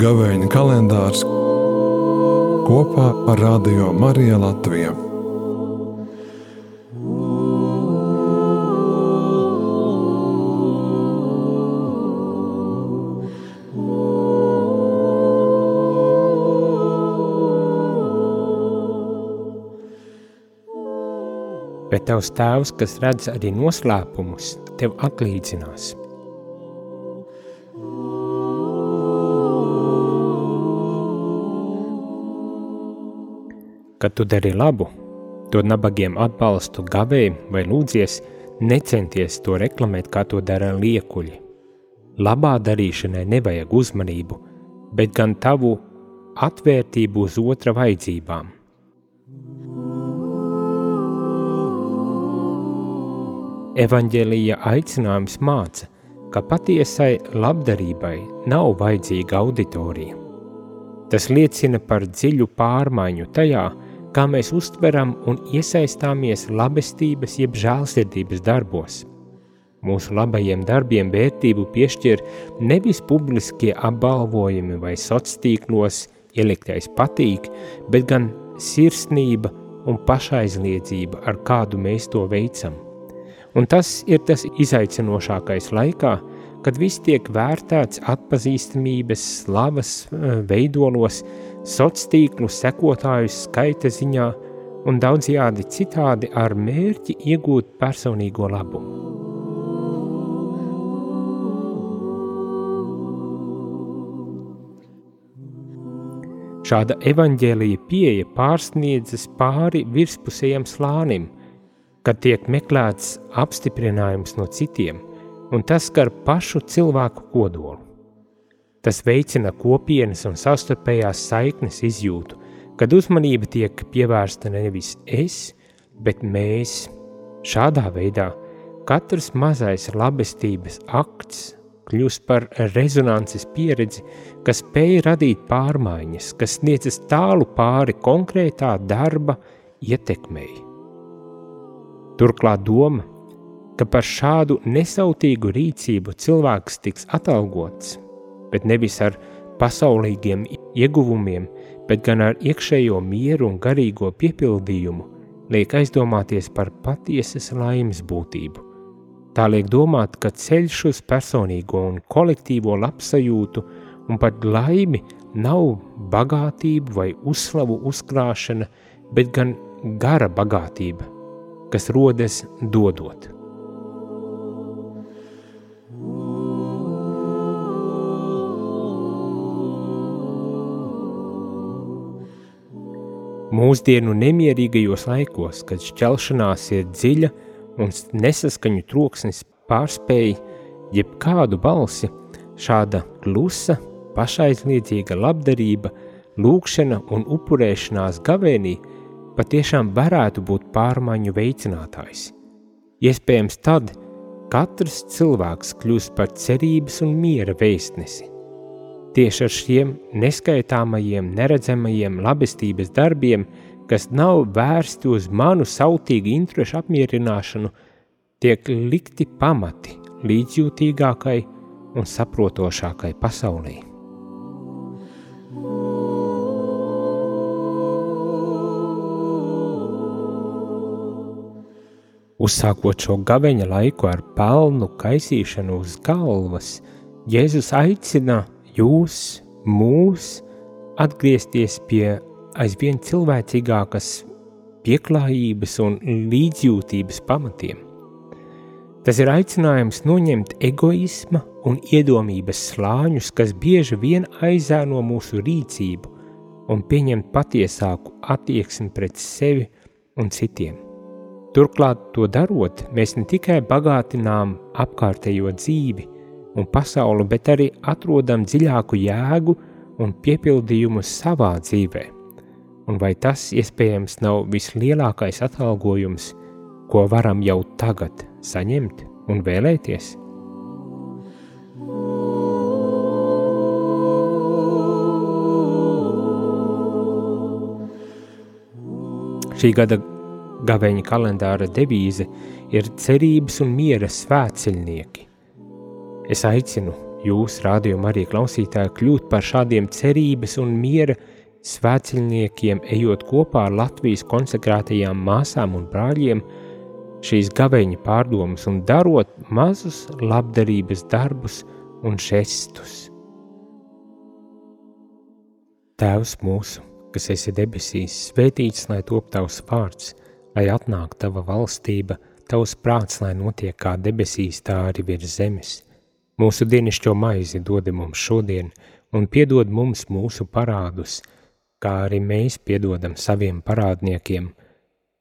Gavēņa kalendārs kopā ar Radio Mariju Latviju. Bet tavs tēvs, kas redz arī noslēpumus, tev atlīdzinās. Kad tu dari labu, dod nabagiem atbalstu gavēji vai lūdzies, necenties to reklamēt, kā to dara liekuļi. Labā darīšanai nevajag uzmanību, bet gan tavu atvērtību uz otra vajadzībām. Evangelija aicinājums māca, ka patiesai labdarībai nav vajadzīga auditorija. Tas liecina par dziļu pārmaiņu tajā, kā mēs uztveram un iesaistāmies labestības jeb žēlsirdības darbos. Mūsu labajiem darbiem vērtību piešķir nevis publiskie apbalvojumi vai sociālos tīklos ieliktais patīk, bet gan sirsnība un pašaizliedzība, ar kādu mēs to veicam. Un tas ir tas izaicinošākais laikā, kad viss tiek vērtēts atpazīstamības, slavas eh, veidolos, sociālo tīklu sekotāju skaita ziņā un daudzjādi citādi ar mērķi iegūt personīgo labumu. Šāda evaņģēlīja pieeja pārsniedzas pāri virspusējam slānim, kad tiek meklēts apstiprinājums no citiem, un tas skar pašu cilvēku kodolu. Tas veicina kopienas un savstarpējās saiknes izjūtu, kad uzmanība tiek pievērsta nevis es, bet mēs. Šādā veidā katrs mazais labestības akts kļūst par rezonances pieredzi, kas spēj radīt pārmaiņas, kas sniedzas tālu pāri konkrētā darba ietekmei. Turklāt doma, ka par šādu nesautīgu rīcību cilvēks tiks atalgots – bet nevis ar pasaulīgiem ieguvumiem, bet gan ar iekšējo mieru un garīgo piepildījumu, liek aizdomāties par patiesas laimes būtību. Tā liek domāt, ka ceļš uz personīgo un kolektīvo labsajūtu un pat laimi nav bagātība vai uzslavu uzkrāšana, bet gan gara bagātība, kas rodas dodot. Mūsdienu nemierīgajos laikos, kad šķelšanās ir dziļa un nesaskaņu troksnis pārspēj jebkādu balsi, šāda klusa, pašaizliedzīga labdarība, lūkšana un upurēšanās gavēnī patiešām varētu būt pārmaiņu veicinātājs. Iespējams tad, katrs cilvēks kļūst par cerības un miera vēstnesi. Tieši ar šiem neskaitāmajiem, neredzamajiem labestības darbiem, kas nav vērsti uz manu sautīgu interešu apmierināšanu, tiek likti pamati līdzjūtīgākai un saprotošākai pasaulē. Uzsākot šo gaveņa laiku ar pelnu kaisīšanu uz galvas, Jēzus aicina jūs, mūs, atgriezties pie aizvien cilvēcīgākas pieklājības un līdzjūtības pamatiem. Tas ir aicinājums noņemt egoisma un iedomības slāņus, kas bieži vien aizēno mūsu rīcību un pieņemt patiesāku attieksmi pret sevi un citiem. Turklāt, to darot, mēs ne tikai bagātinām apkārtējo dzīvi, un pasauli, bet arī atrodam dziļāku jēgu un piepildījumu savā dzīvē. Un vai tas iespējams nav vislielākais atalgojums, ko varam jau tagad saņemt un vēlēties? Šī gada gaveņa kalendāra devīze ir cerības un miera svētceļnieki. Es aicinu jūs, rādījuma arī klausītāji, kļūt par šādiem cerības un miera svētceļniekiem, ejot kopā ar Latvijas konsekrētajām māsām un brāļiem, šīs gaveņa pārdomas un darot mazus labdarības darbus un žestus. Tēvs mūsu, kas esi debesīs, svētīts lai top tavs vārds, lai atnāk tava valstība, tavs prāts, lai notiek kā debesīs, tā arī virs zemes. Mūsu dienascho maizi dod mums šodien, un piedod mums mūsu parādus, kā arī mēs piedodam saviem parādniekiem,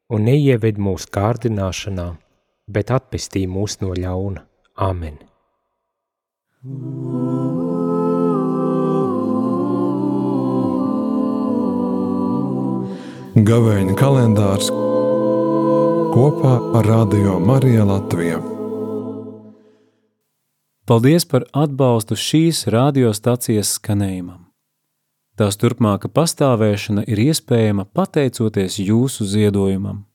un neieved mūsu kārdināšanā, bet atpestī mūs no ļauna. Amen! Gavēņa kalendārs kopā ar Radio Mariju Latviju. Paldies par atbalstu šīs radiostacijas skanējumam. Tās turpmāka pastāvēšana ir iespējama pateicoties jūsu ziedojumam.